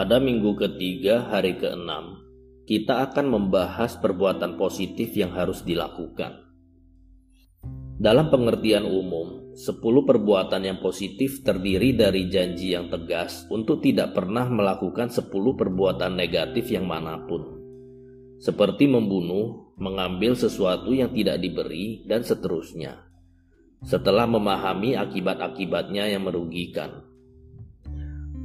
Pada minggu ketiga hari keenam, kita akan membahas perbuatan positif yang harus dilakukan. Dalam pengertian umum, 10 perbuatan yang positif terdiri dari janji yang tegas untuk tidak pernah melakukan 10 perbuatan negatif yang mana pun. Seperti membunuh, mengambil sesuatu yang tidak diberi, dan seterusnya. Setelah memahami akibat-akibatnya yang merugikan,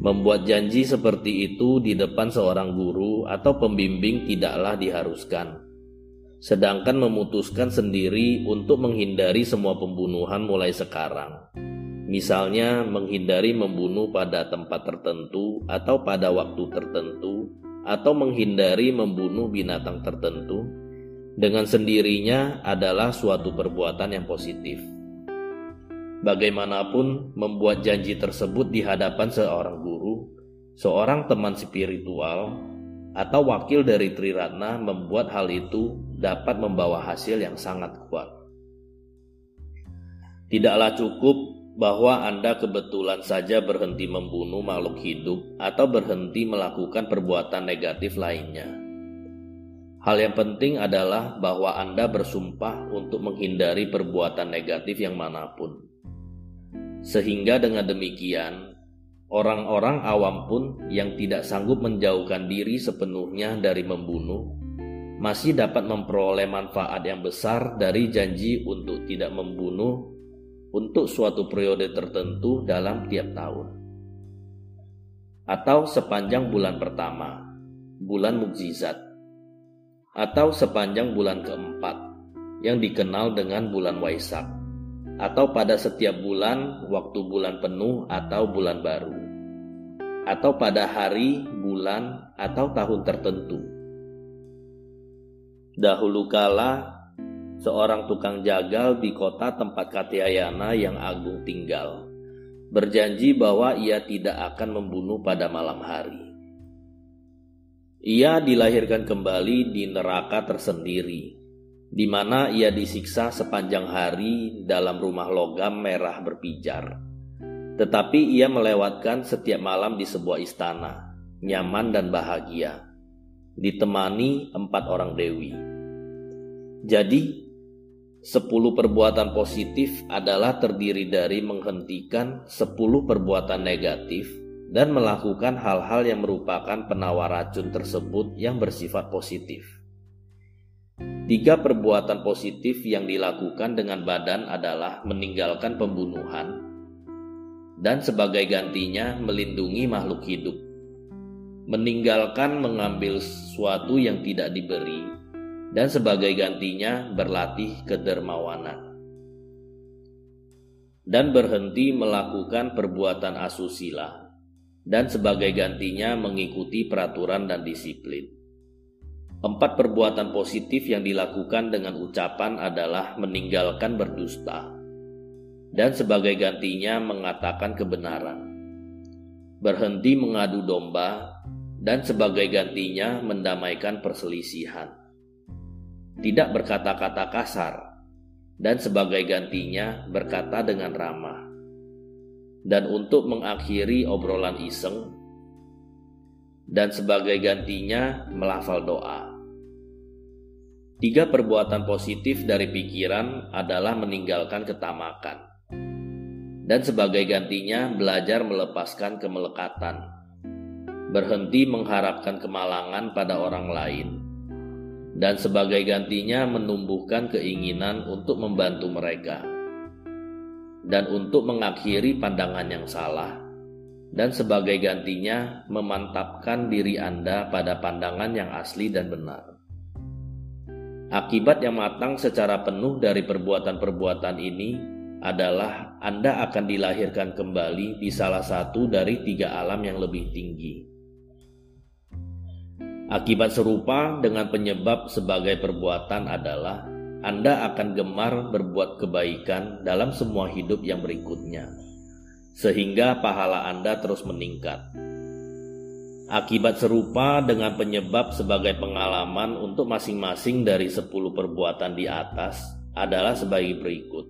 Membuat janji seperti itu di depan seorang guru atau pembimbing tidaklah diharuskan. Sedangkan memutuskan sendiri untuk menghindari semua pembunuhan mulai sekarang. Misalnya menghindari membunuh pada tempat tertentu atau pada waktu tertentu atau menghindari membunuh binatang tertentu dengan sendirinya adalah suatu perbuatan yang positif. Bagaimanapun, membuat janji tersebut di hadapan seorang guru, seorang teman spiritual, atau wakil dari Triratna membuat hal itu dapat membawa hasil yang sangat kuat. Tidaklah cukup bahwa Anda kebetulan saja berhenti membunuh makhluk hidup atau berhenti melakukan perbuatan negatif lainnya. Hal yang penting adalah bahwa Anda bersumpah untuk menghindari perbuatan negatif yang mana pun. Sehingga dengan demikian, orang-orang awam pun yang tidak sanggup menjauhkan diri sepenuhnya dari membunuh, masih dapat memperoleh manfaat yang besar dari janji untuk tidak membunuh untuk suatu periode tertentu dalam tiap tahun. Atau sepanjang bulan pertama, bulan mukjizat, atau sepanjang bulan keempat, yang dikenal dengan bulan Waisak atau pada setiap bulan, waktu bulan penuh atau bulan baru, atau pada hari, bulan, atau tahun tertentu. Dahulu kala, seorang tukang jagal di kota tempat Katyayana yang agung tinggal, berjanji bahwa ia tidak akan membunuh pada malam hari. Ia dilahirkan kembali di neraka tersendiri di mana ia disiksa sepanjang hari dalam rumah logam merah berpijar. Tetapi ia melewatkan setiap malam di sebuah istana, nyaman dan bahagia, ditemani empat orang dewi. Jadi, sepuluh perbuatan positif adalah terdiri dari menghentikan sepuluh perbuatan negatif dan melakukan hal-hal yang merupakan penawar racun tersebut yang bersifat positif. Tiga perbuatan positif yang dilakukan dengan badan adalah meninggalkan pembunuhan dan sebagai gantinya melindungi makhluk hidup. Meninggalkan mengambil sesuatu yang tidak diberi dan sebagai gantinya berlatih kedermawanan. Dan berhenti melakukan perbuatan asusila dan sebagai gantinya mengikuti peraturan dan disiplin. Empat perbuatan positif yang dilakukan dengan ucapan adalah meninggalkan berdusta, dan sebagai gantinya mengatakan kebenaran, berhenti mengadu domba, dan sebagai gantinya mendamaikan perselisihan, tidak berkata-kata kasar, dan sebagai gantinya berkata dengan ramah, dan untuk mengakhiri obrolan iseng, dan sebagai gantinya melafal doa. Tiga perbuatan positif dari pikiran adalah meninggalkan ketamakan, dan sebagai gantinya belajar melepaskan kemelekatan, berhenti mengharapkan kemalangan pada orang lain, dan sebagai gantinya menumbuhkan keinginan untuk membantu mereka, dan untuk mengakhiri pandangan yang salah, dan sebagai gantinya memantapkan diri Anda pada pandangan yang asli dan benar. Akibat yang matang secara penuh dari perbuatan-perbuatan ini adalah Anda akan dilahirkan kembali di salah satu dari tiga alam yang lebih tinggi. Akibat serupa dengan penyebab sebagai perbuatan adalah Anda akan gemar berbuat kebaikan dalam semua hidup yang berikutnya, sehingga pahala Anda terus meningkat. Akibat serupa dengan penyebab sebagai pengalaman untuk masing-masing dari 10 perbuatan di atas adalah sebagai berikut.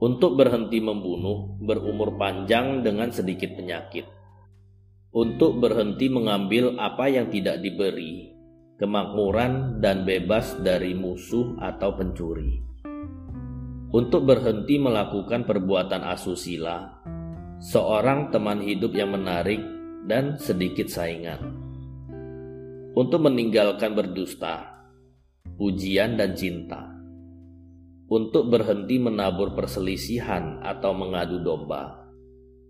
Untuk berhenti membunuh, berumur panjang dengan sedikit penyakit. untuk berhenti mengambil apa yang tidak diberi, kemakmuran dan bebas dari musuh atau pencuri. Untuk berhenti melakukan perbuatan asusila, seorang teman hidup yang menarik dan sedikit saingan. Untuk meninggalkan berdusta, pujian dan cinta. Untuk berhenti menabur perselisihan atau mengadu domba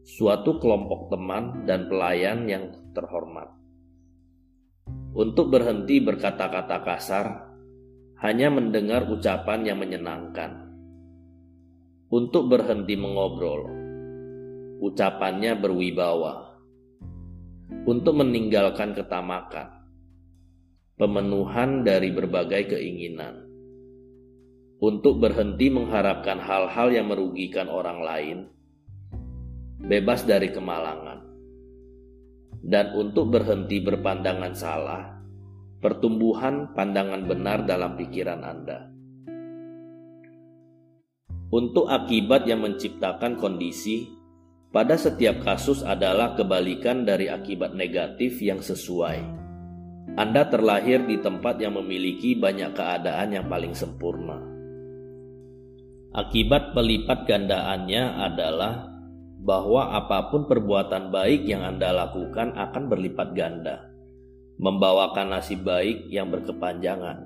suatu kelompok teman dan pelayan yang terhormat. Untuk berhenti berkata-kata kasar, hanya mendengar ucapan yang menyenangkan. Untuk berhenti mengobrol, ucapannya berwibawa. Untuk meninggalkan ketamakan, pemenuhan dari berbagai keinginan. Untuk berhenti mengharapkan hal-hal yang merugikan orang lain, bebas dari kemalangan. Dan untuk berhenti berpandangan salah, pertumbuhan pandangan benar dalam pikiran Anda. Untuk akibat yang menciptakan kondisi, pada setiap kasus adalah kebalikan dari akibat negatif yang sesuai. Anda terlahir di tempat yang memiliki banyak keadaan yang paling sempurna. Akibat pelipat gandaannya adalah bahwa apa pun perbuatan baik yang Anda lakukan akan berlipat ganda, membawakan nasib baik yang berkepanjangan.